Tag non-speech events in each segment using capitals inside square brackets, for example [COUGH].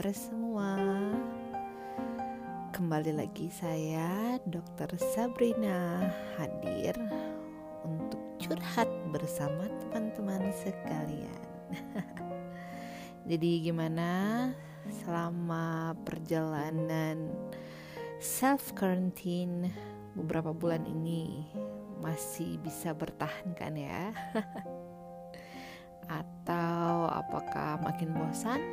kabar semua? Kembali lagi saya Dr. Sabrina hadir untuk curhat bersama teman-teman sekalian. [LAUGHS] Jadi gimana selama perjalanan self quarantine beberapa bulan ini masih bisa bertahan kan ya? [LAUGHS] atau apakah makin bosan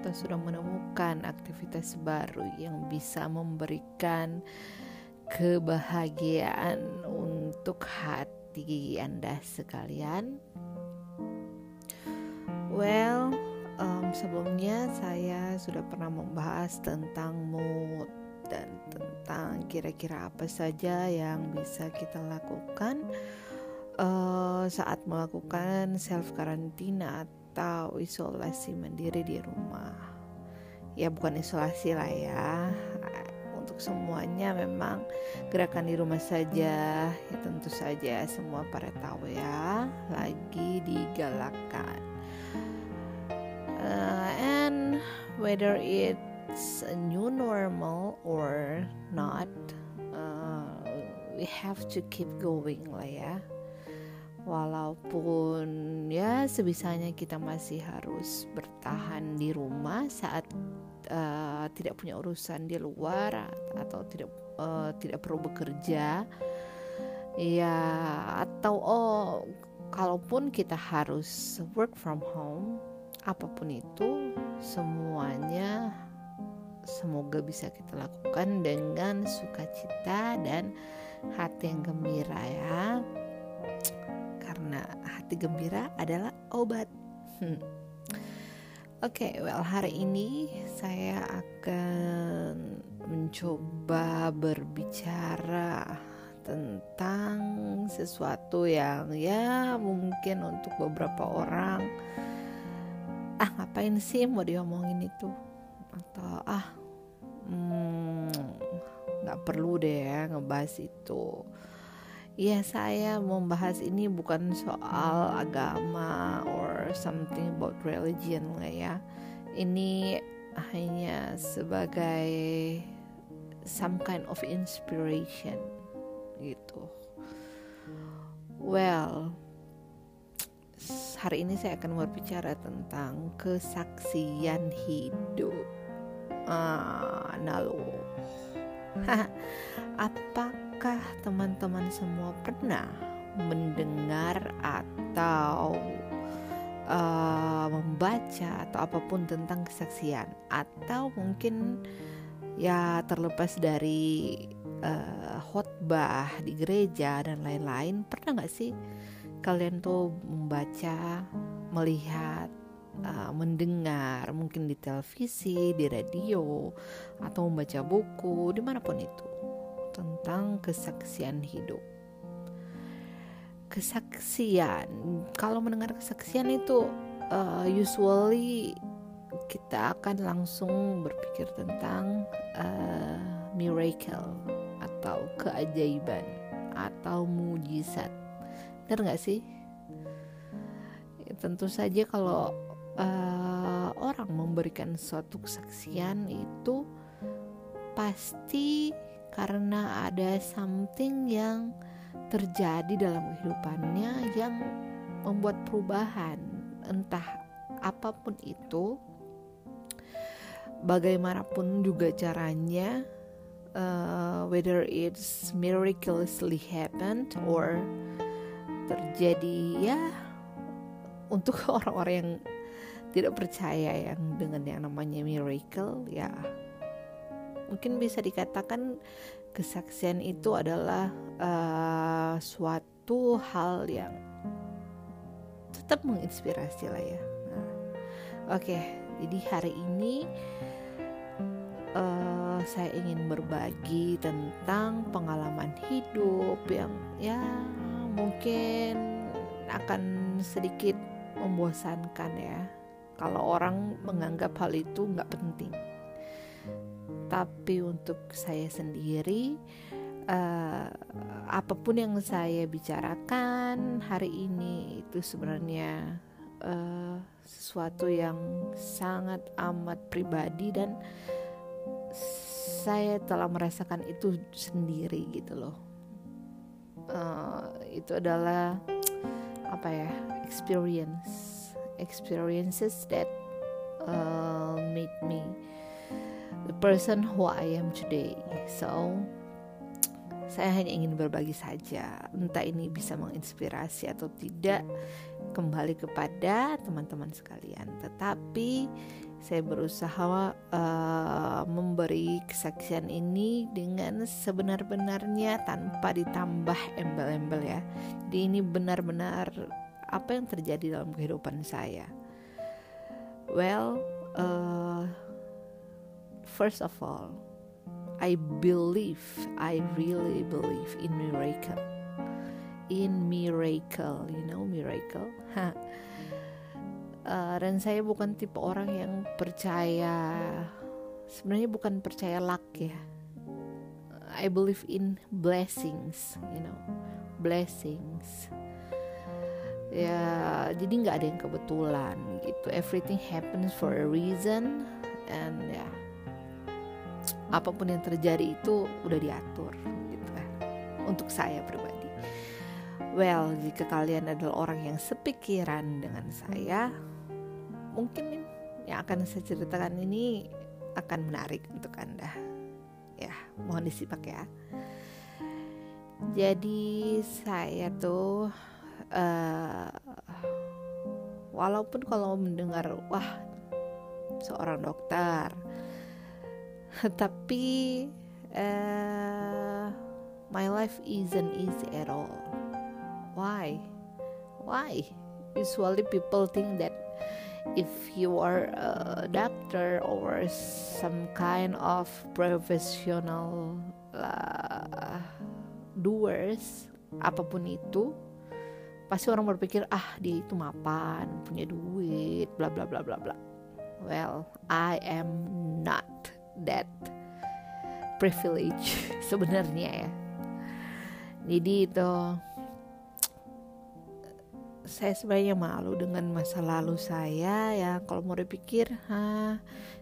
atau sudah menemukan aktivitas baru yang bisa memberikan kebahagiaan untuk hati Anda sekalian? Well, um, sebelumnya saya sudah pernah membahas tentang mood dan tentang kira-kira apa saja yang bisa kita lakukan uh, saat melakukan self karantina atau isolasi mandiri di rumah. Ya bukan isolasi lah ya. Untuk semuanya memang gerakan di rumah saja. Ya tentu saja semua para tahu ya lagi digalakkan. Uh, and whether it's a new normal or not, uh, we have to keep going lah ya walaupun ya sebisanya kita masih harus bertahan di rumah saat uh, tidak punya urusan di luar atau tidak uh, tidak perlu bekerja ya atau oh kalaupun kita harus work from home apa pun itu semuanya semoga bisa kita lakukan dengan sukacita dan hati yang gembira ya karena hati gembira adalah obat. Hmm. Oke, okay, well hari ini saya akan mencoba berbicara tentang sesuatu yang ya mungkin untuk beberapa orang ah ngapain sih mau diomongin itu atau ah hmm, nggak hmm, perlu deh ya ngebahas itu ya saya membahas ini bukan soal agama or something about religion lah ya. Ini hanya sebagai some kind of inspiration gitu. Well hari ini saya akan berbicara tentang kesaksian hidup. Ah nalo [LAUGHS] apa Apakah teman-teman semua pernah mendengar atau uh, membaca atau apa pun tentang kesaksian? Atau mungkin ya terlepas dari uh, khotbah di gereja dan lain-lain pernah nggak sih kalian tuh membaca melihat uh, mendengar mungkin di televisi di radio atau membaca buku di mana pun itu tentang kesaksian hidup. Kesaksian, kalau mendengar kesaksian itu uh, usually kita akan langsung berpikir tentang uh, miracle atau keajaiban atau mujizat. Benar nggak sih? Tentu saja kalau uh, orang memberikan suatu kesaksian itu pasti karena ada something yang terjadi dalam kehidupannya yang membuat perubahan entah apa pun itu bagaimanapun juga caranya uh, whether it's miraculously happened or terjadi ya untuk [LAUGHS] orang-orang yang tidak percaya yang dengan yang namanya miracle ya mungkin bisa dikatakan kesaksian itu adalah uh, suatu hal yang tetap menginspirasi lah ya. Nah, Oke, okay, jadi hari ini uh, saya ingin berbagi tentang pengalaman hidup yang ya mungkin akan sedikit membosankan ya. Kalau orang menganggap hal itu nggak penting tapi untuk saya sendiri uh, apa pun yang saya bicarakan hari ini itu sebenarnya uh, sesuatu yang sangat amat pribadi dan saya telah merasakan itu sendiri gitu loh. Uh, itu adalah apa ya experience experiences that uh, made me the person who I am today. So saya hanya ingin berbagi saja. Entah ini bisa menginspirasi atau tidak kembali kepada teman-teman sekalian. Tetapi saya berusaha uh, memberi kesaksian ini dengan sebenar-benarnya tanpa ditambah embel-embel ya. Jadi ini benar-benar apa yang terjadi dalam kehidupan saya. Well uh, first of all I believe, I really believe in miracle. In miracle, you know miracle. [LAUGHS] uh, dan saya bukan tipe orang yang percaya, sebenarnya bukan percaya luck ya. I believe in blessings, you know, blessings. Ya, jadi nggak ada yang kebetulan gitu. Everything happens for a reason, and ya. Yeah, apa pun yang terjadi itu udah diatur gitu kan. Untuk saya pribadi. Well jika kalian adalah orang yang sepikiran dengan saya mungkin yang akan saya ceritakan ini akan menarik untuk anda. Ya mohon disimak ya. Jadi saya tuh uh, walaupun kalau mendengar wah seorang dokter [LAUGHS] tapi uh, my life isn't easy at all. Why? Why? Usually people think that if you are a doctor or some kind of professional uh, doers apa pun itu pasti orang berpikir ah dia itu mapan punya duit bla bla bla bla bla. Well I am not that privilege [LAUGHS] sebenarnya ya. Jadi itu saya sebenarnya malu dengan masa lalu saya ya. Kalau mau dipikir ha,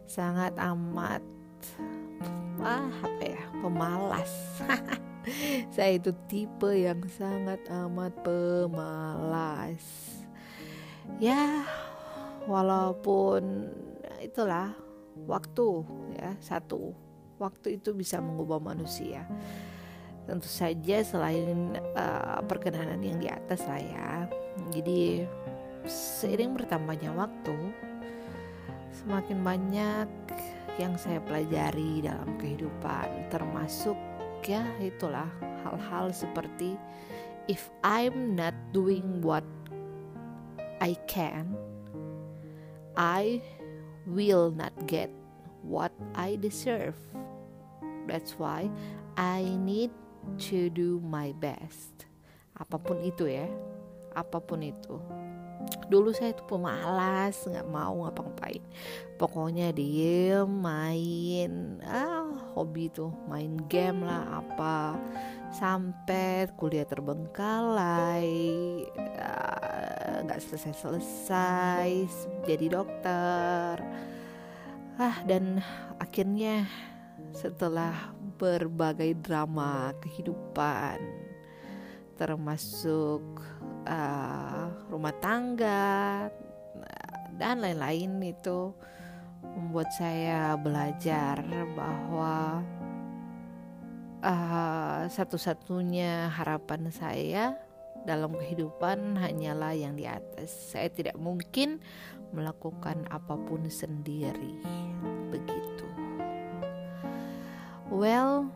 sangat amat ah apa ya pemalas. [LAUGHS] Saya itu tipe yang sangat amat pemalas. Ya walaupun itulah waktu ya satu. Waktu itu bisa mengubah manusia. Tentu saja selain uh, perkenanan yang di atas lah ya. Jadi seiring bertambahnya waktu semakin banyak yang saya pelajari dalam kehidupan termasuk ya itulah hal-hal seperti if I'm not doing what I can I will not get what I deserve. That's why I need to do my best. Apa pun itu ya, apa pun itu. Dulu saya itu pemalas, nggak mau ngapa-ngapain. Pokoknya diem, main, ah hobi tuh, main game lah apa. Sampai kuliah terbengkalai, ah, nggak selesai-selesai, jadi dokter. Ah dan akhirnya setelah berbagai drama kehidupan termasuk uh, rumah tangga dan lain-lain itu membuat saya belajar bahwa uh, satu-satunya harapan saya dalam kehidupan hanyalah yang di atas. Saya tidak mungkin melakukan apa pun sendiri. Begitu. Well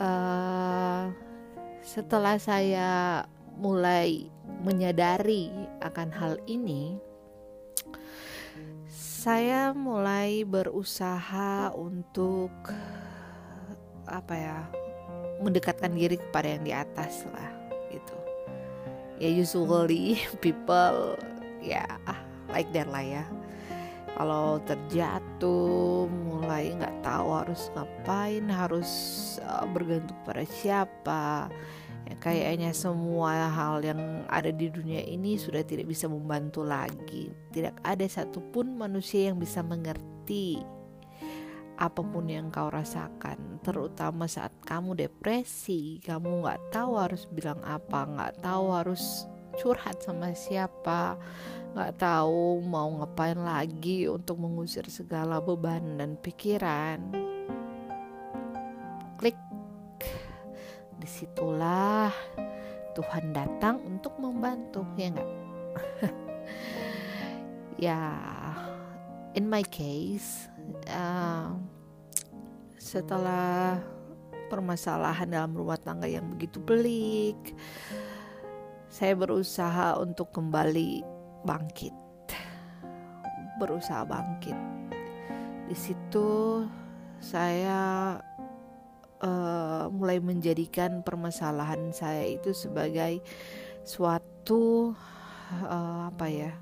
uh, setelah saya mulai menyadari akan hal ini saya mulai berusaha untuk apa ya mendekatkan diri kepada yang di atas lah ya usually [LAUGHS] people ya like that lah ya. Kalau terjatuh mulai nggak tahu harus ngapain harus uh, bergantung pada siapa. Ya, kayaknya semua hal yang ada di dunia ini sudah tidak bisa membantu lagi. Tidak ada satupun manusia yang bisa mengerti apa pun yang kau rasakan, terutama saat kamu depresi, kamu nggak tahu harus bilang apa, nggak tahu harus curhat sama siapa, nggak tahu mau ngapain lagi untuk mengusir segala beban dan pikiran. Klik, di situlah Tuhan datang untuk membantu, ya nggak? [LAUGHS] ya, in my case, uh, setelah permasalahan dalam rumah tangga yang begitu pelik, saya berusaha untuk kembali bangkit, berusaha bangkit. Di situ saya uh, mulai menjadikan permasalahan saya itu sebagai suatu uh, apa ya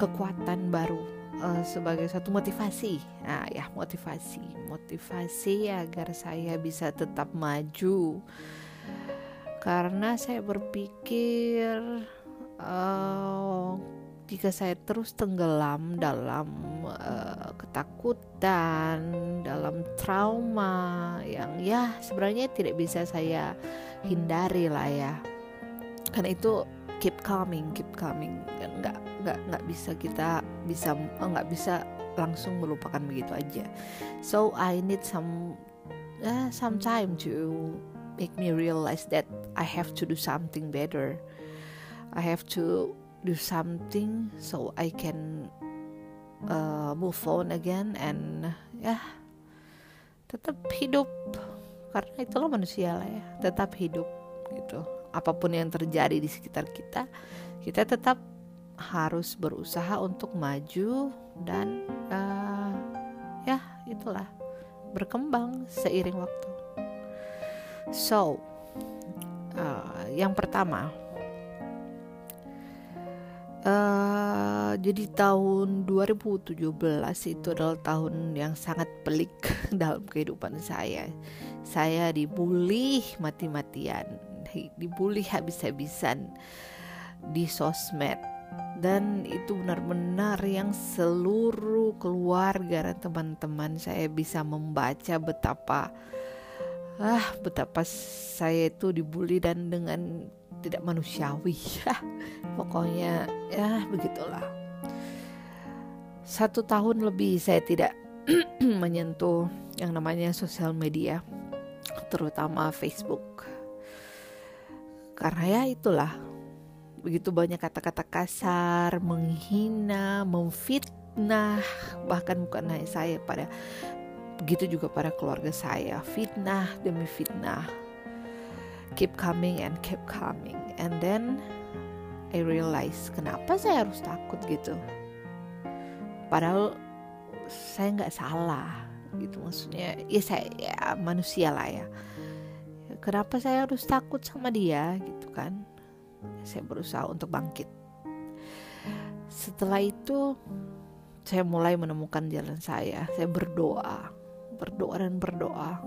kekuatan baru uh, sebagai satu motivasi. Nah, ya motivasi, motivasi agar saya bisa tetap maju karena saya berpikir uh, jika saya terus tenggelam dalam uh, ketakutan, dalam trauma yang ya sebenarnya tidak bisa saya hindari lah ya. Karena itu keep coming, keep coming, dan nggak nggak nggak bisa kita bisa nggak bisa langsung melupakan begitu aja. So I need some uh, some time to make me realize that I have to do something better. I have to do something so I can uh, move on again and ya yeah, tetap hidup karena itulah manusia lah ya tetap hidup gitu apa pun yang terjadi di sekitar kita kita tetap harus berusaha untuk maju dan uh, ya itulah berkembang seiring waktu So, uh, yang pertama, uh, jadi tahun 2017 itu adalah tahun yang sangat pelik [LAUGHS] dalam kehidupan saya. Saya dibully mati-matian, dibully habis-habisan di sosmed. Dan itu benar-benar yang seluruh keluarga dan teman-teman saya bisa membaca betapa ah betapa saya itu dibully dan dengan tidak manusiawi. [LAUGHS] Pokoknya ya begitulah. Satu tahun lebih saya tidak [CLEARS THROAT] menyentuh yang namanya sosial media terutama Facebook karena ya itulah begitu banyak kata-kata kasar menghina memfitnah bahkan bukan hanya saya pada Begitu juga pada keluarga saya, fitnah demi fitnah. Keep coming and keep coming. And then I realize kenapa saya harus takut gitu. Padahal saya nggak salah gitu maksudnya ya saya ya manusia lah ya kenapa saya harus takut sama dia gitu kan? Saya berusaha untuk bangkit. Setelah itu saya mulai menemukan jalan saya. Saya berdoa berdoa dan berdoa.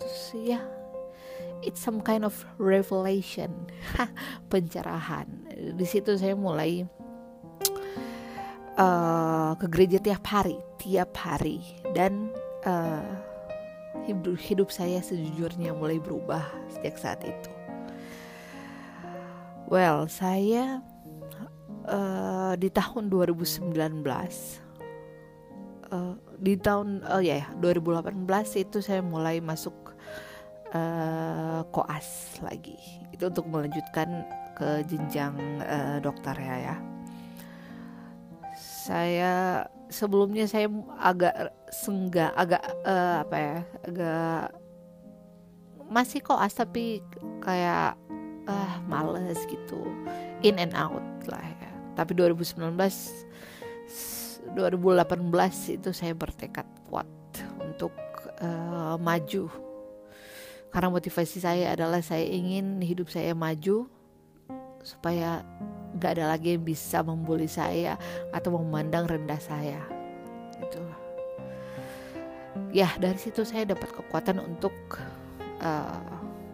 Terus ya it's some kind of revelation [LAUGHS] pencerahan. Di situ saya mulai uh, ke gereja tiap hari tiap hari. Dan uh, hidup hidup saya sejujurnya mulai berubah sejak saat itu. Well saya uh, di tahun 2019 uh, di tahun oh ya yeah, 2018 itu saya mulai masuk uh, koas lagi. Itu untuk melanjutkan ke jenjang uh, dokter ya ya. Saya sebelumnya saya agak sengga agak uh, apa ya agak masih koas tapi kayak uh, males gitu. In and out lah ya. Tapi 2019 2018 itu saya bertekad kuat untuk uh, maju. Karena motivasi saya adalah saya ingin hidup saya maju supaya gak ada lagi yang bisa membuli saya atau memandang rendah saya. Itu ya dari situ saya dapat kekuatan untuk uh,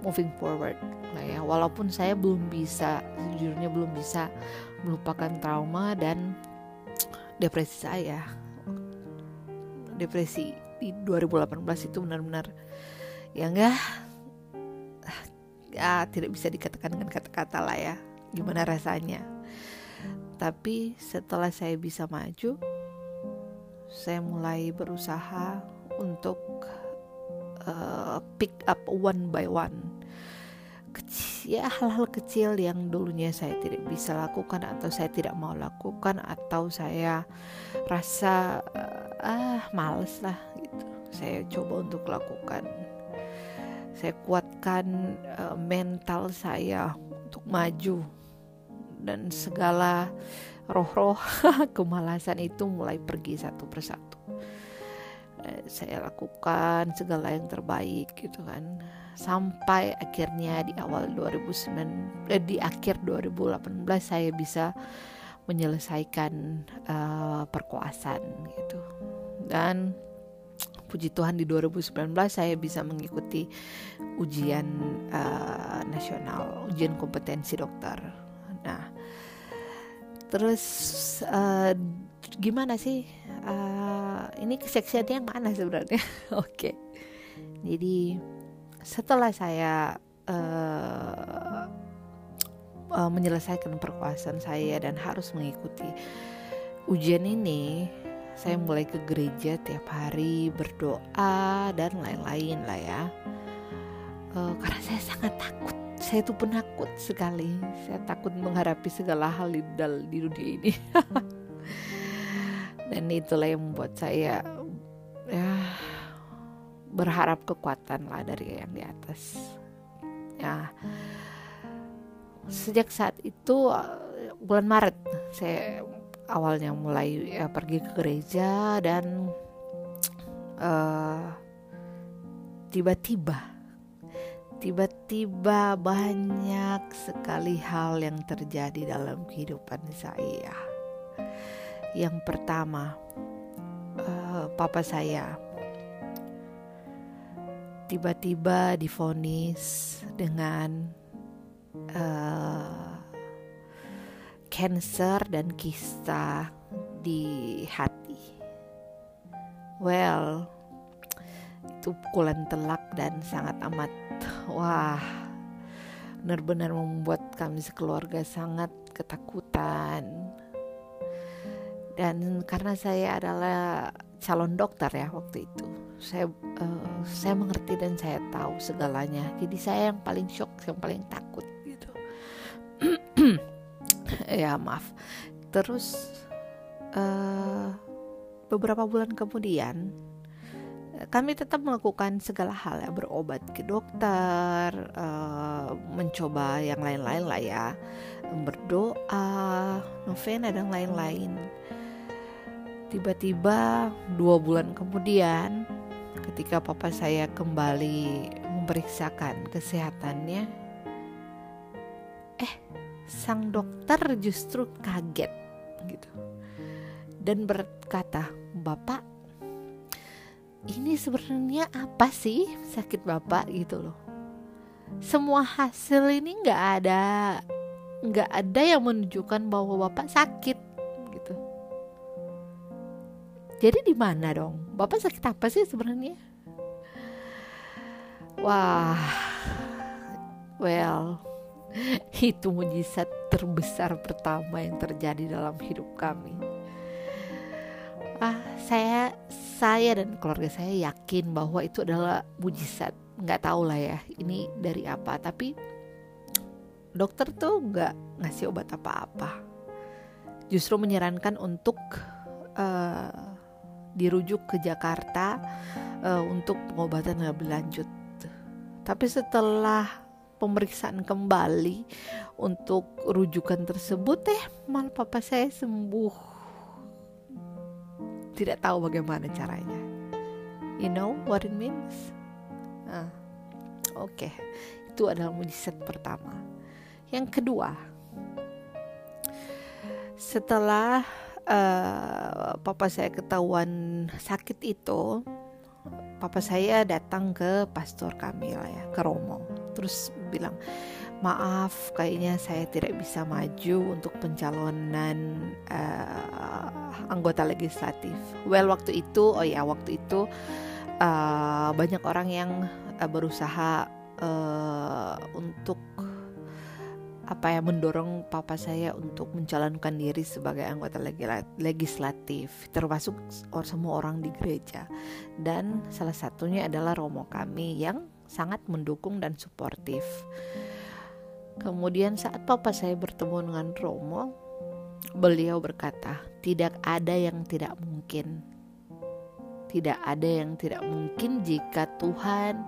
moving forward lah ya. Walaupun saya belum bisa sejujurnya belum bisa melupakan trauma dan depresi saya. Depresi di 2018 itu benar-benar ya enggak ya tidak bisa dikatakan dengan kata-kata lah ya gimana rasanya. Tapi setelah saya bisa maju saya mulai berusaha untuk uh, pick up one by one. Kecil ya hal-hal kecil yang dulunya saya tidak bisa lakukan atau saya tidak mau lakukan atau saya rasa uh, ah males lah gitu. Saya coba untuk lakukan. Saya kuatkan uh, mental saya untuk maju dan segala roh-roh [LAUGHS] kemalasan itu mulai pergi satu persatu. Eh, saya lakukan segala yang terbaik gitu kan. Sampai akhirnya di awal 2009 eh, di akhir 2018 saya bisa menyelesaikan uh, perkuasaan gitu. Dan puji Tuhan di 2019 saya bisa mengikuti ujian uh, nasional ujian kompetensi dokter terus uh, gimana sih? Uh, ini keseksiannya yang mana sebenarnya? [LAUGHS] Oke. Okay. jadi setelah saya uh, uh, menyelesaikan perkuasaan saya dan harus mengikuti ujian ini saya mulai ke gereja tiap hari berdoa dan lain-lain lah ya. Uh, karena saya sangat takut saya itu penakut sekali. Saya takut menghadapi segala hal di, di dunia ini. [LAUGHS] Dan itulah yang membuat saya ya berharap kekuatan lah dari yang di atas. Ya. Sejak saat itu bulan Maret saya awalnya mulai ya, pergi ke gereja dan uh, tiba-tiba tiba-tiba banyak sekali hal yang terjadi dalam kehidupan saya. Yang pertama, uh, papa saya tiba-tiba difonis dengan uh, cancer dan kista di hati. Well, itu pukulan telak dan sangat amat wah benar-benar membuat kami sekeluarga sangat ketakutan. Dan karena saya adalah calon dokter ya waktu itu saya uh, saya mengerti dan saya tahu segalanya. Jadi saya yang paling shock yang paling takut gitu. [CLEARS THROAT] Ya maaf. Terus uh, beberapa bulan kemudian kami tetap melakukan segala hal ya berobat ke dokter uh, mencoba yang lain-lain lah ya. Berdoa novena dan lain-lain. Tiba-tiba dua bulan kemudian ketika papa saya kembali memeriksakan kesehatannya eh sang dokter justru kaget gitu. Dan berkata bapak ini sebenarnya apa sih sakit bapak gitu loh. Semua hasil ini nggak ada nggak ada yang menunjukkan bahwa bapak sakit gitu. Jadi di mana dong? Bapak sakit apa sih sebenarnya? Wah well itu mujizat terbesar pertama yang terjadi dalam hidup kami ah saya saya dan keluarga saya yakin bahwa itu adalah mujizat. Nggak tahu lah ya ini dari apa. Tapi dokter tuh nggak ngasih obat apa-apa. Justru menyarankan untuk uh, dirujuk ke Jakarta uh, untuk pengobatan lebih lanjut. Tapi setelah pemeriksaan kembali untuk rujukan tersebut eh malah papa saya sembuh tidak tahu bagaimana caranya. You know what it means? Nah, Oke, okay. itu adalah mujizat pertama. Yang kedua, setelah uh, papa saya ketahuan sakit itu, papa saya datang ke pastor kami ya, ke Romo. terus bilang maaf kayaknya saya tidak bisa maju untuk pencalonan uh, anggota legislatif. Well waktu itu oh ya waktu itu uh, banyak orang yang uh, berusaha uh, untuk apa ya mendorong papa saya untuk mencalonkan diri sebagai anggota legislatif termasuk semua orang di gereja dan salah satunya adalah romo kami yang sangat mendukung dan suportif kemudian saat papa saya bertemu dengan romo beliau berkata tidak ada yang tidak mungkin tidak ada yang tidak mungkin jika Tuhan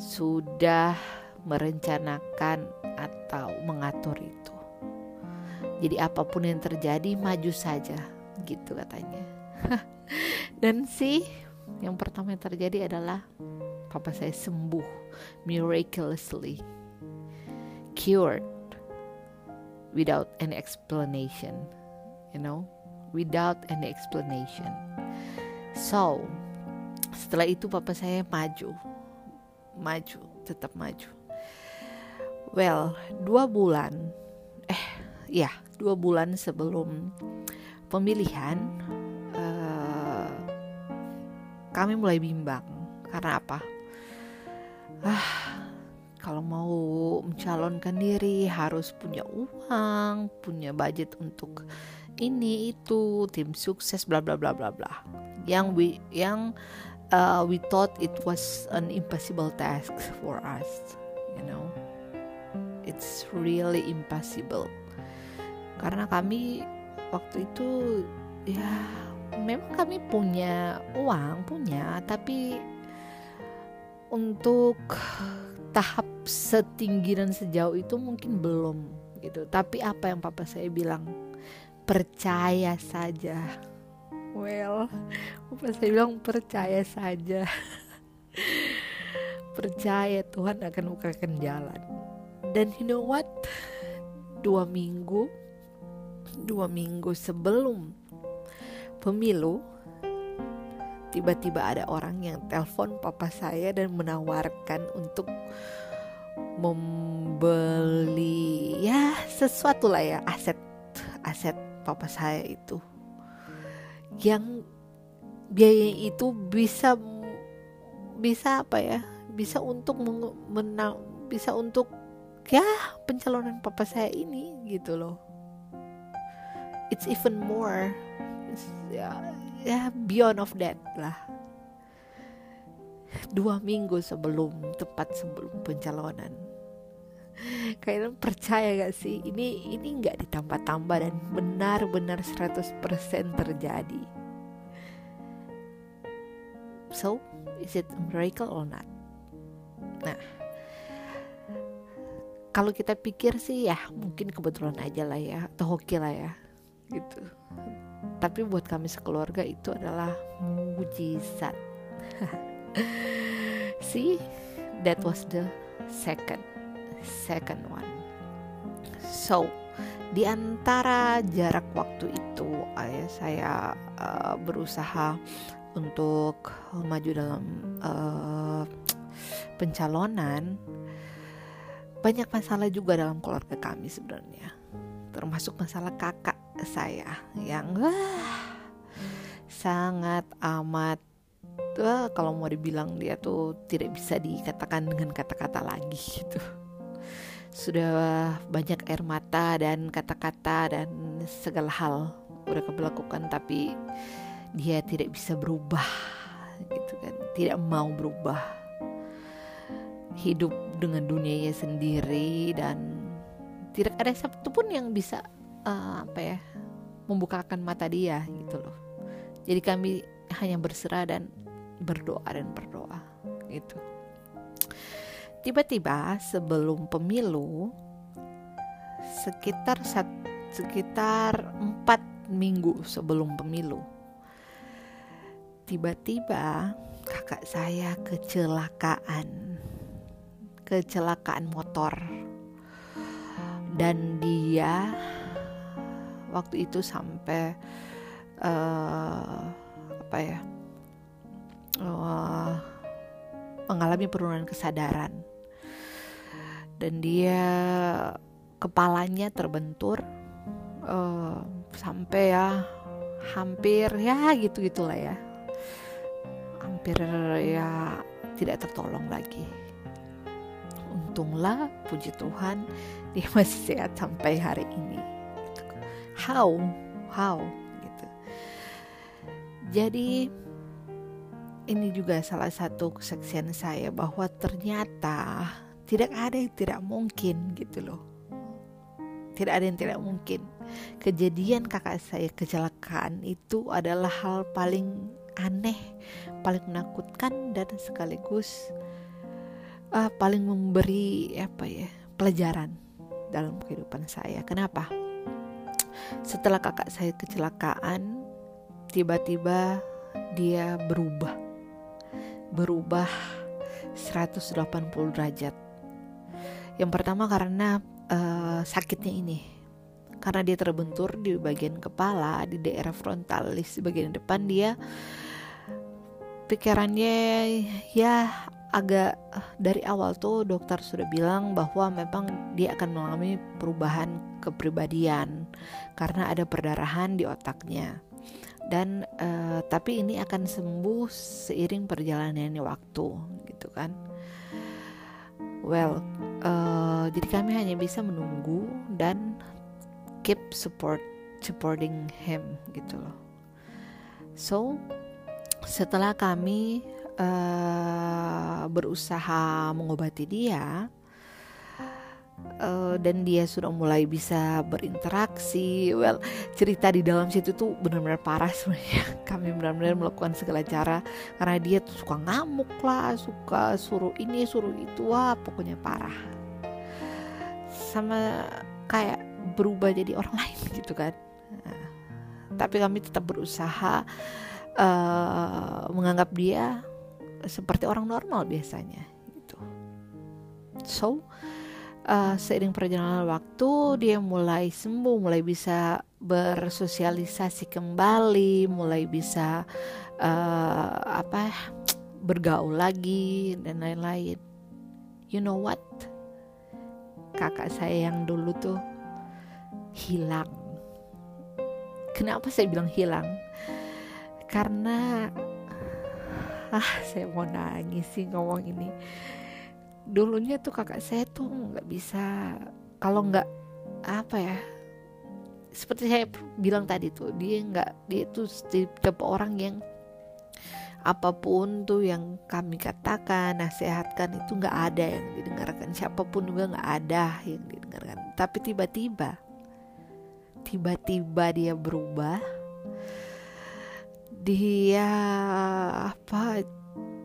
sudah merencanakan atau mengatur itu. Jadi apa pun yang terjadi maju saja gitu katanya. [LAUGHS] Dan sih yang pertama yang terjadi adalah papa saya sembuh miraculously cured without any explanation you know without any explanation. So setelah itu papa saya maju maju tetap maju. Well dua bulan eh ya dua bulan sebelum pemilihan uh, kami mulai bimbang. Karena apa? Ah kalau mau mencalonkan diri harus punya uang punya budget untuk ini itu tim sukses bla bla bla bla bla. Yang we yang uh, we thought it was an impossible task for us you know. It's really impossible. Karena kami waktu itu ya memang kami punya uang punya tapi untuk tahap setinggi dan sejauh itu mungkin belum gitu. Tapi apa yang papa saya bilang percaya saja. Well papa saya bilang percaya saja. [LAUGHS] Percaya Tuhan akan bukakan jalan. Dan you know what? Dua minggu dua minggu sebelum pemilu tiba-tiba ada orang yang telepon papa saya dan menawarkan untuk membeli ya sesuatu lah ya aset aset papa saya itu. Yang biaya itu bisa bisa apa ya bisa untuk menang bisa untuk ya pencalonan papa saya ini gitu loh. It's even more. Ya ya beyond of that lah dua minggu sebelum tepat sebelum pencalonan. Kalian percaya gak sih? Ini ini nggak ditambah-tambah dan benar-benar 100% terjadi. So is it a miracle or not? Nah kalau kita pikir sih ya mungkin kebetulan aja lah ya atau hoki lah ya gitu. Tapi buat kami sekeluarga itu adalah mujizat [LAUGHS] [LAUGHS] see that was the second second one. So di antara jarak waktu itu ayah saya uh, berusaha untuk maju dalam uh, pencalonan banyak masalah juga dalam keluarga kami sebenarnya termasuk masalah kakak saya yang wah sangat amat wah, kalau mau dibilang dia tuh tidak bisa dikatakan dengan kata-kata lagi gitu. Sudah banyak air mata dan kata-kata dan segala hal udah lakukan tapi dia tidak bisa berubah gitu kan. Tidak mau berubah hidup dengan dunianya sendiri dan tidak ada satu pun yang bisa uh, apa ya membukakan mata dia gitu loh. Jadi kami hanya berserah dan berdoa dan berdoa gitu. Tiba-tiba sebelum pemilu sekitar sekitar empat minggu sebelum pemilu tiba-tiba kakak saya kecelakaan kecelakaan motor. Dan dia waktu itu sampai uh, apa ya uh, mengalami penurunan kesadaran. Dan dia kepalanya terbentur uh, sampai ya hampir ya gitu gitulah ya. Hampir ya tidak tertolong lagi. Untunglah puji Tuhan dia masih sehat sampai hari ini. How? How jadi ini juga salah satu kesaksian saya bahwa ternyata tidak ada yang tidak mungkin gitu loh. Tidak ada yang tidak mungkin. Kejadian kakak saya kecelakaan itu adalah hal paling aneh paling menakutkan dan sekaligus uh, paling memberi apa ya pelajaran dalam kehidupan saya. Kenapa? Setelah kakak saya kecelakaan tiba-tiba dia berubah. Berubah 180 derajat. Yang pertama karena uh, sakitnya ini. Karena dia terbentur di bagian kepala, di daerah frontalis, di bagian depan dia pikirannya ya agak dari awal tuh dokter sudah bilang bahwa memang dia akan mengalami perubahan kepribadian karena ada perdarahan di otaknya dan uh, tapi ini akan sembuh seiring perjalanannya waktu gitu kan. Well uh, jadi kami hanya bisa menunggu dan keep support supporting him gitu loh. So setelah kami uh, berusaha mengobati dia uh, dan dia sudah mulai bisa berinteraksi. Well, cerita di dalam situ tuh benar-benar parah sebenarnya. [LAUGHS] Kami benar-benar melakukan segala cara karena dia tuh suka ngamuk lah, suka suruh ini, suruh itu, wah pokoknya parah. Sama kayak berubah jadi orang [LAUGHS] lain gitu kan. Nah, tapi kami tetap berusaha uh, menganggap dia seperti orang normal biasanya gitu. So, uh, seiring perjalanan waktu dia mulai sembuh, mulai bisa bersosialisasi kembali, mulai bisa uh, apa bergaul lagi dan lain-lain. You know what? Kakak saya yang dulu tuh hilang. Kenapa saya bilang hilang? Karena ah saya mau nangis sih ngomong ini dulunya tuh kakak saya tuh nggak bisa kalau nggak apa ya seperti saya bilang tadi tuh dia nggak dia itu tipe orang yang apa pun tuh yang kami katakan nasihatkan itu nggak ada yang didengarkan. Siapa pun juga nggak ada yang didengarkan. Tapi tiba-tiba tiba-tiba dia berubah dia apa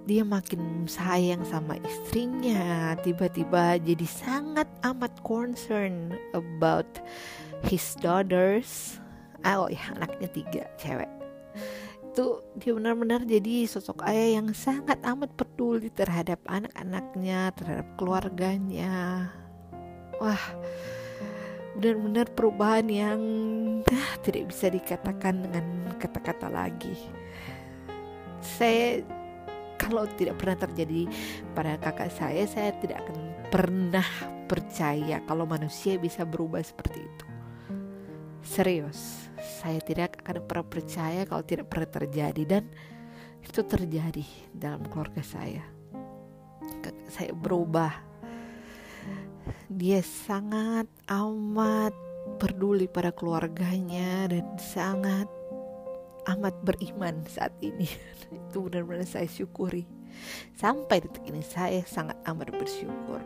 dia makin sayang sama istrinya tiba-tiba jadi sangat amat concern about his daughters. Ah, oh ya anaknya tiga cewek. Itu dia benar-benar jadi sosok ayah yang sangat amat peduli terhadap anak-anaknya terhadap keluarganya. Wah benar-benar perubahan yang ah, tidak bisa dikatakan dengan kata-kata lagi. Saya kalau tidak pernah terjadi pada kakak saya, saya tidak akan pernah percaya kalau manusia bisa berubah seperti itu. Serius, saya tidak akan pernah percaya kalau tidak pernah terjadi dan itu terjadi dalam keluarga saya. Kakak saya berubah. Dia sangat amat peduli pada keluarganya dan sangat amat beriman saat ini. [LAUGHS] Itu benar-benar saya syukuri. Sampai detik ini saya sangat amat bersyukur.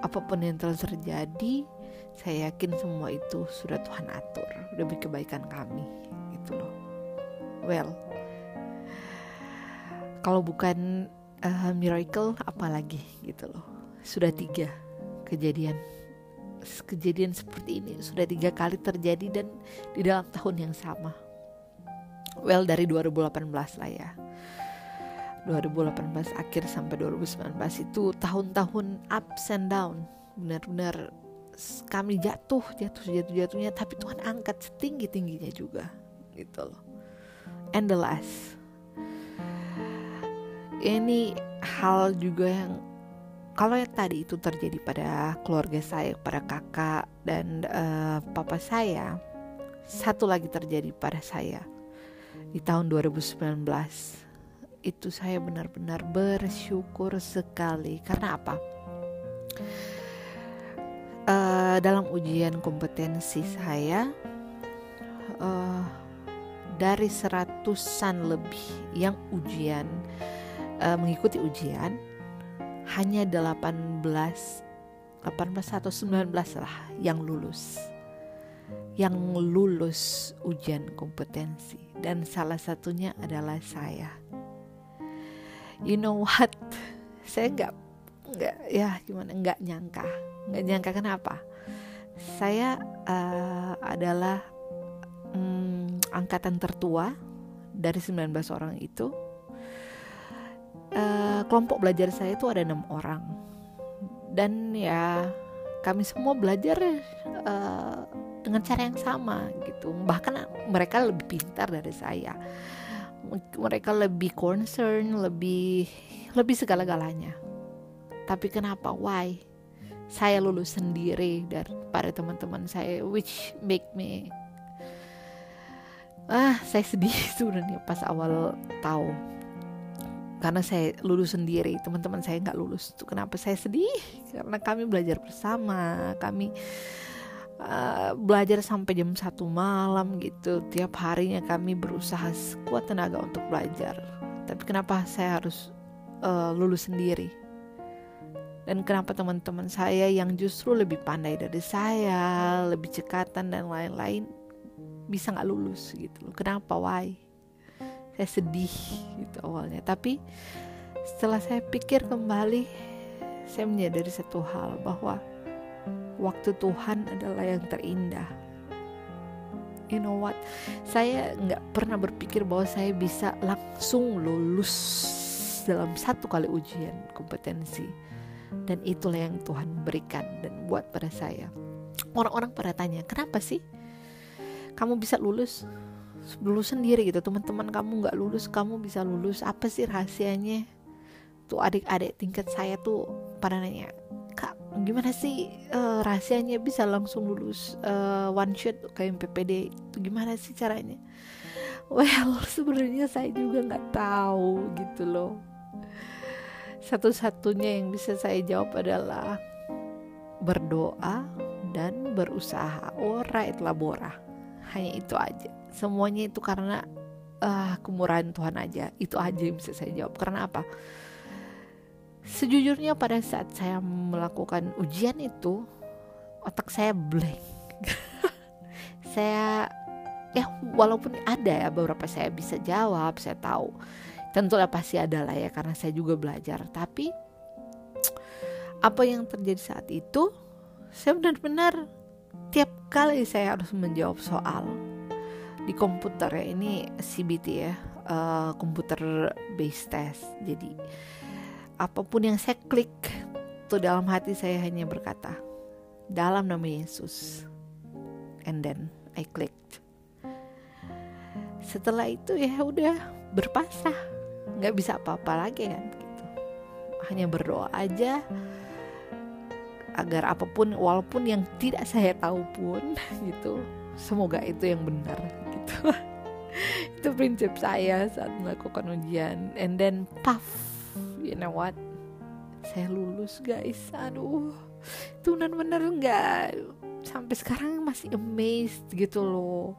Apa pun yang telah terjadi saya yakin semua itu sudah Tuhan atur. Demi kebaikan kami. Gitu loh. Well kalau bukan uh, miracle apalagi gitu loh. Sudah tiga kejadian. Kejadian seperti ini sudah tiga kali terjadi dan di dalam tahun yang sama well dari 2018 lah ya. 2018 akhir sampai 2019 itu tahun-tahun ups and down. Benar-benar kami jatuh jatuh jatuh jatuhnya tapi Tuhan angkat setinggi tingginya juga gitu loh. And the last. Ini hal juga yang kalau yang tadi itu terjadi pada keluarga saya, pada kakak dan uh, papa saya, satu lagi terjadi pada saya di tahun 2019. Itu saya benar-benar bersyukur sekali karena apa? Uh, dalam ujian kompetensi saya uh, dari seratusan lebih yang ujian uh, mengikuti ujian hanya 18 18 atau 19 lah yang lulus yang lulus ujian kompetensi. Dan salah satunya adalah saya. You know what? [LAUGHS] Saya nggak nggak ya gimana? Nggak nyangka. Nggak nyangka kenapa? Saya uh, adalah um, angkatan tertua dari 19 orang itu. Uh, kelompok belajar saya itu ada enam orang. Dan ya kami semua belajar uh, dengan cara yang sama gitu. Bahkan mereka lebih pintar dari saya. Mereka lebih concern lebih lebih segala-galanya. Tapi kenapa? Why? Saya lulus sendiri daripada teman-teman saya which make me ah saya sedih [LAUGHS] sebenarnya pas awal tahu. Karena saya lulus sendiri teman-teman saya nggak lulus. Tuh kenapa saya sedih? Karena kami belajar bersama kami uh, belajar sampai jam satu malam gitu. Tiap harinya kami berusaha sekuat tenaga untuk belajar. Tapi kenapa saya harus uh, lulus sendiri? Dan kenapa teman-teman saya yang justru lebih pandai dari saya lebih cekatan dan lain-lain bisa nggak lulus gitu kenapa? Why? Saya sedih gitu awalnya. Tapi setelah saya pikir kembali saya menyadari satu hal bahwa waktu Tuhan adalah yang terindah. You know what? Saya nggak pernah berpikir bahwa saya bisa langsung lulus dalam satu kali ujian kompetensi. Dan itulah yang Tuhan berikan dan buat pada saya. Orang-orang pada tanya kenapa sih kamu bisa lulus? Lulus sendiri gitu. Teman-teman kamu nggak lulus kamu bisa lulus. Apa sih rahasianya? Tuh adik-adik tingkat saya tuh pada nanya gimana sih uh, rahasianya bisa langsung lulus uh, one shot kayak PPD itu gimana sih caranya? Well [LAUGHS] sebenarnya saya juga nggak tahu gitu loh. Satu-satunya yang bisa saya jawab adalah berdoa dan berusaha. Ora et labora hanya itu aja. Semuanya itu karena uh, kemurahan Tuhan aja. Itu aja yang bisa saya jawab. Karena apa sejujurnya pada saat saya melakukan ujian itu otak saya blank. [LAUGHS] Saya ya walaupun ada ya beberapa saya bisa jawab saya tahu. Tentu pasti ada lah ya karena saya juga belajar. Tapi apa yang terjadi saat itu saya benar-benar tiap kali saya harus menjawab soal. Di komputer ya ini CBT ya uh, komputer based test. Jadi apa pun yang saya klik tuh dalam hati saya hanya berkata dalam nama Yesus. And then I clicked. Setelah itu ya udah berpasrah. Nggak bisa apa-apa lagi kan gitu. Hanya berdoa aja. Agar apa pun walaupun yang tidak saya tahu pun [LAUGHS] gitu. Semoga itu yang benar gitu. [LAUGHS] Itu prinsip saya saat melakukan ujian. And then puff you know what? Saya lulus guys. Aduh. Itu benar-benar nggak? Sampai sekarang masih amazed gitu loh.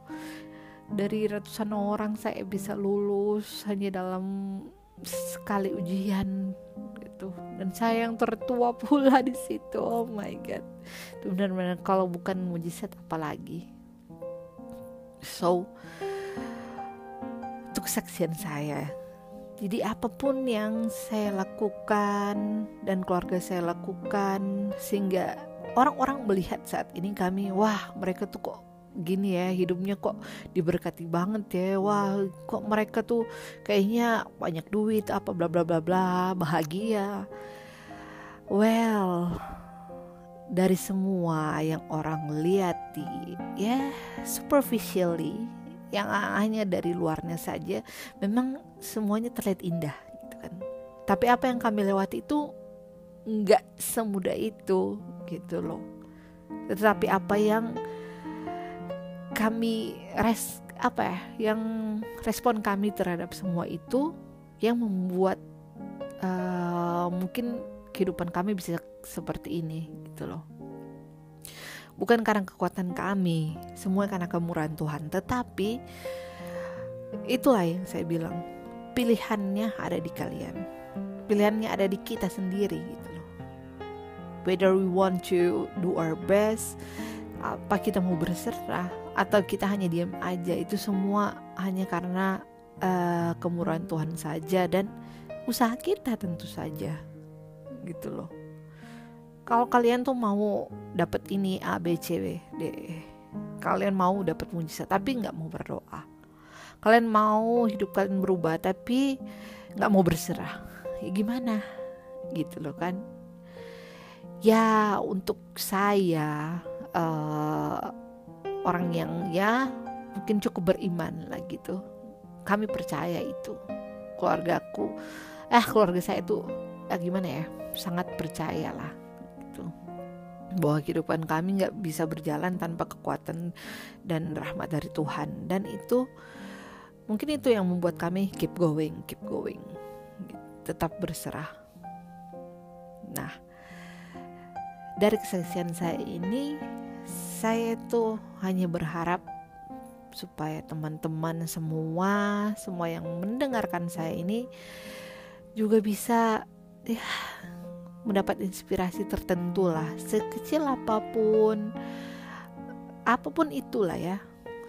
Dari ratusan orang saya bisa lulus hanya dalam sekali ujian gitu. Dan saya yang tertua pula di situ. Oh my god. Itu benar-benar kalau bukan mujizat apalagi so itu kesaksian saya jadi apa pun yang saya lakukan dan keluarga saya lakukan sehingga orang-orang melihat saat ini kami wah mereka tuh kok gini ya hidupnya kok diberkati banget ya. Wah kok mereka tuh kayaknya banyak duit apa bla bla bla bla bahagia. Well dari semua yang orang lihat di ya superficially yang hanya dari luarnya saja memang semuanya terlihat indah gitu kan. Tapi apa yang kami lewati itu nggak semudah itu gitu loh. Tetapi apa yang kami res apa ya yang respon kami terhadap semua itu yang membuat uh, mungkin kehidupan kami bisa seperti ini gitu loh bukan karena kekuatan kami semua karena kemurahan Tuhan. Tetapi itulah yang saya bilang pilihannya ada di kalian. Pilihannya ada di kita sendiri gitu loh. Whether we want to do our best apa kita mau berserah atau kita hanya diam aja itu semua hanya karena uh, kemurahan Tuhan saja dan usaha kita tentu saja gitu loh kalau kalian tuh mau dapat ini A B C B D e, kalian mau dapat mujizat tapi nggak mau berdoa. Kalian mau hidup kalian berubah tapi nggak mau berserah. Ya gimana? Gitu loh kan. Ya untuk saya uh, orang yang ya mungkin cukup beriman lah gitu. Kami percaya itu. Keluargaku eh keluarga saya itu ya gimana ya sangat percaya lah gitu. Bahwa kehidupan kami nggak bisa berjalan tanpa kekuatan dan rahmat dari Tuhan. Dan itu mungkin itu yang membuat kami keep going keep going. Tetap berserah. Nah, dari kesaksian saya ini, saya tuh hanya berharap supaya teman-teman semua, semua yang mendengarkan saya ini juga bisa ya mendapat inspirasi tertentu lah, sekecil apa pun, apa pun itulah ya.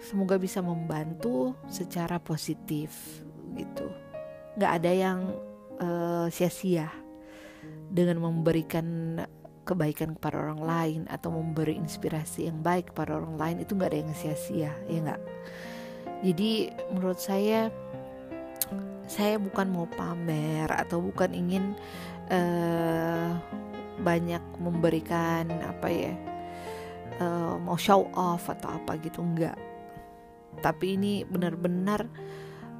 Semoga bisa membantu secara positif gitu. Gak ada yang uh, sia-sia dengan memberikan kebaikan kepada orang lain atau memberi inspirasi yang baik kepada orang lain itu nggak ada yang sia-sia ya nggak jadi menurut saya saya bukan mau pamer atau bukan ingin uh, banyak memberikan apa ya uh, mau show off atau apa gitu enggak tapi ini benar-benar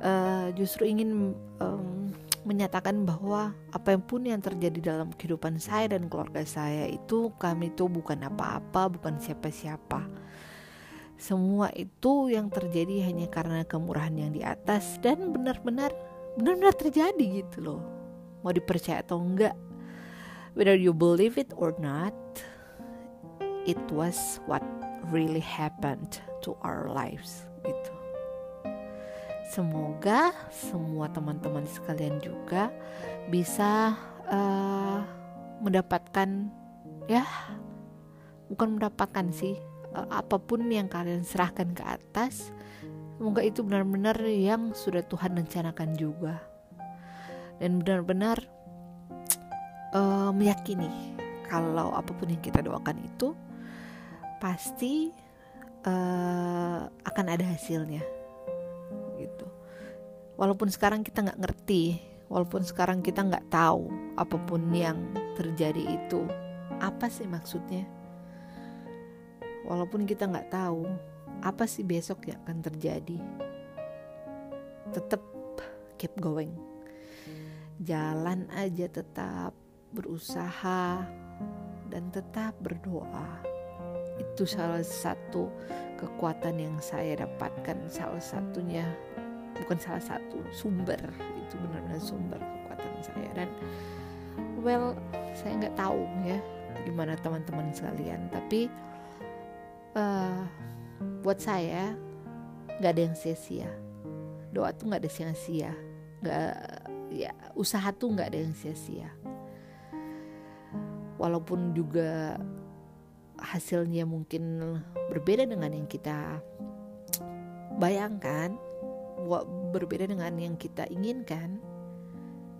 uh, justru ingin um, menyatakan bahwa apa pun yang terjadi dalam kehidupan saya dan keluarga saya itu kami itu bukan apa-apa, bukan siapa-siapa. Semua itu yang terjadi hanya karena kemurahan yang di atas dan benar-benar benar-benar terjadi gitu loh. Mau dipercaya atau enggak, whether you believe it or not, it was what really happened to our lives gitu. Semoga semua teman-teman sekalian juga bisa uh, mendapatkan ya bukan mendapatkan sih uh, apa pun yang kalian serahkan ke atas semoga itu benar-benar yang sudah Tuhan rencanakan juga dan benar-benar uh, meyakini kalau apa pun yang kita doakan itu pasti uh, akan ada hasilnya. Walaupun sekarang kita nggak ngerti walaupun sekarang kita nggak tahu apa pun yang terjadi itu apa sih maksudnya? Walaupun kita nggak tahu apa sih besok yang akan terjadi? Tetap keep going jalan aja tetap berusaha dan tetap berdoa. Itu salah satu kekuatan yang saya dapatkan salah satunya bukan salah satu sumber. Itu benar-benar sumber kekuatan saya. Dan well saya nggak tahu ya gimana teman-teman sekalian. Tapi uh, buat saya nggak ada yang sia-sia. Doa tuh nggak ada sia-sia. Nggak ya usaha tuh nggak ada yang sia-sia walaupun juga hasilnya mungkin berbeda dengan yang kita bayangkan berbeda dengan yang kita inginkan,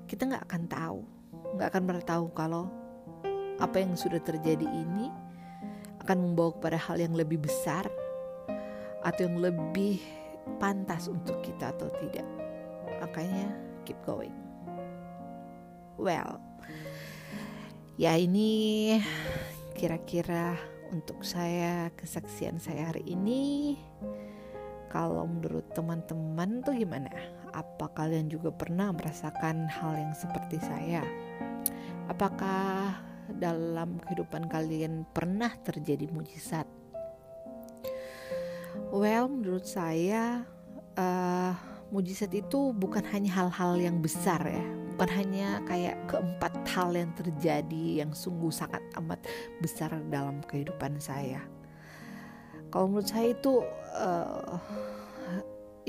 kita nggak akan tahu, nggak akan pernah tahu kalau apa yang sudah terjadi ini akan membawa kepada hal yang lebih besar atau yang lebih pantas untuk kita atau tidak. Makanya keep going. Well, ya ini kira-kira untuk saya kesaksian saya hari ini. Kalau menurut teman-teman tuh gimana? Apa kalian juga pernah merasakan hal yang seperti saya? Apakah dalam kehidupan kalian pernah terjadi mujizat? Well, menurut saya uh, mujizat itu bukan hanya hal-hal yang besar ya, bukan hanya kayak keempat hal yang terjadi yang sungguh sangat amat besar dalam kehidupan saya. Kalau menurut saya itu uh,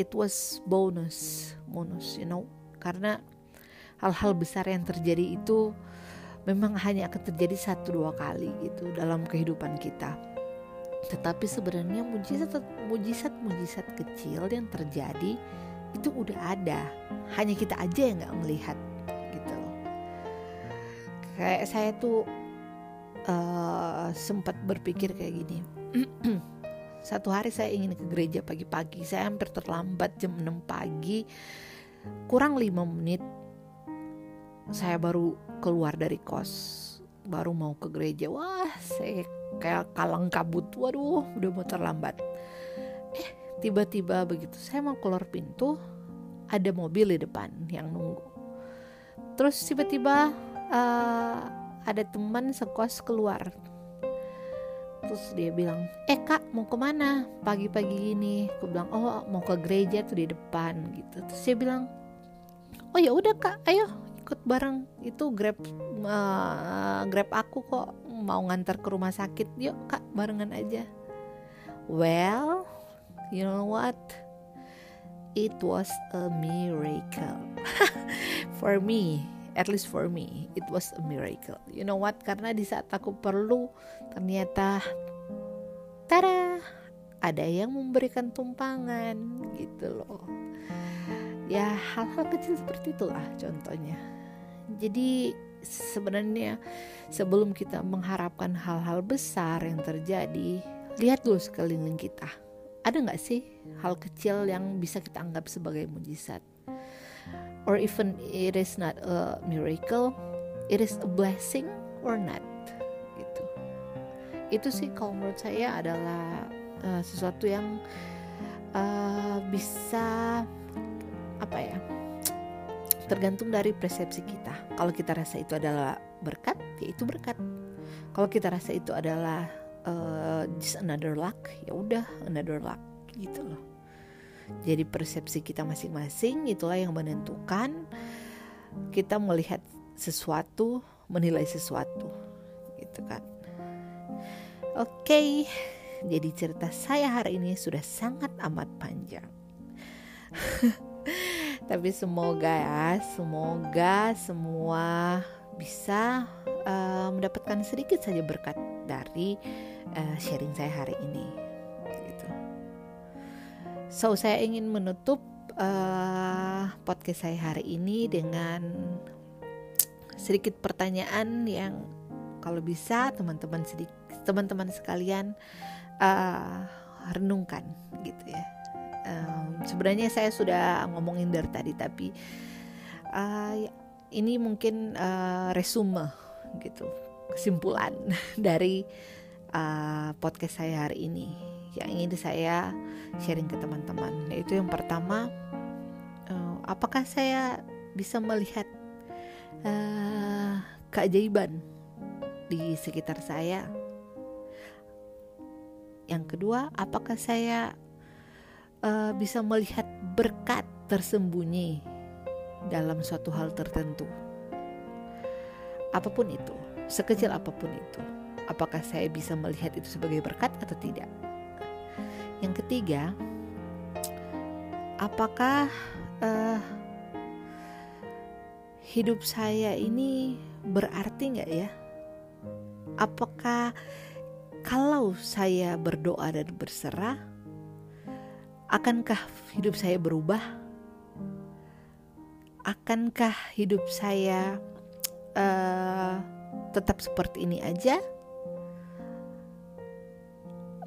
it was bonus, bonus, you know, karena hal-hal besar yang terjadi itu memang hanya akan terjadi satu dua kali gitu dalam kehidupan kita. Tetapi sebenarnya mujizat mujizat mujizat kecil yang terjadi itu udah ada, hanya kita aja yang nggak melihat. Kayak saya tuh uh, sempat berpikir kayak gini. [CLEARS THROAT] Satu hari saya ingin ke gereja pagi-pagi, saya hampir terlambat jam 6 pagi, kurang 5 menit saya baru keluar dari kos. Baru mau ke gereja. Wah saya kayak kalang kabut. Waduh udah mau terlambat. Eh tiba-tiba begitu saya mau keluar pintu ada mobil di depan yang nunggu. Terus tiba-tiba uh, ada teman sekos keluar. Terus dia bilang eh kak mau ke mana pagi-pagi ini aku bilang oh mau ke gereja tuh di depan gitu. Terus dia bilang oh ya udah kak ayo ikut bareng. Itu grab uh, grab aku kok. Mau ngantar ke rumah sakit. Yuk kak barengan aja. Well you know what? It was a miracle [LAUGHS] for me at least for me it was a miracle you know what karena di saat aku perlu ternyata tada ada yang memberikan tumpangan gitu loh ya hal-hal kecil seperti itulah contohnya jadi sebenarnya sebelum kita mengharapkan hal-hal besar yang terjadi, lihat dulu sekeliling kita. Ada nggak sih hal kecil yang bisa kita anggap sebagai mujizat? Or even it is not a miracle, it is a blessing or not? Gitu. Itu sih kalau menurut saya adalah uh, sesuatu yang uh, bisa apa ya? tergantung dari persepsi kita. Kalau kita rasa itu adalah berkat, ya itu berkat. Kalau kita rasa itu adalah uh, just another luck, ya udah another luck gitu loh. Jadi persepsi kita masing-masing itulah yang menentukan kita melihat sesuatu, menilai sesuatu, gitu kan. Oke, okay, jadi cerita saya hari ini sudah sangat amat panjang. [LAUGHS] tapi semoga ya semoga semua bisa uh, mendapatkan sedikit saja berkat dari uh, sharing saya hari ini so saya ingin menutup uh, podcast saya hari ini dengan sedikit pertanyaan yang kalau bisa teman-teman sedikit teman-teman sekalian uh, renungkan gitu ya. Um, sebenarnya saya sudah ngomongin dari tadi tapi uh, ini mungkin uh, resume gitu kesimpulan [LAUGHS] dari uh, podcast saya hari ini yang ingin saya sharing ke teman-teman yaitu yang pertama uh, apakah saya bisa melihat uh, keajaiban di sekitar saya yang kedua apakah saya uh, bisa melihat berkat tersembunyi dalam suatu hal tertentu. Apa pun itu, sekecil apa pun itu, apakah saya bisa melihat itu sebagai berkat atau tidak? Yang ketiga, apakah uh, hidup saya ini berarti nggak ya? Apakah kalau saya berdoa dan berserah, Akankah hidup saya berubah? Akankah hidup saya uh, tetap seperti ini aja?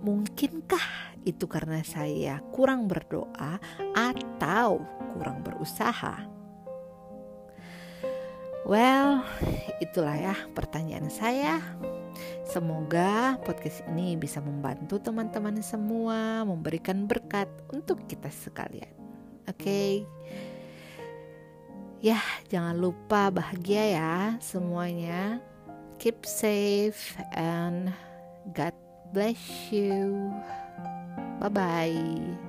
Mungkinkah itu karena saya kurang berdoa atau kurang berusaha? Well, itulah ya pertanyaan saya. Semoga podcast ini bisa membantu teman-teman semua, memberikan berkat untuk kita sekalian. Oke. Okay? Ya, jangan lupa bahagia ya semuanya. keep safe and God bless you bye bye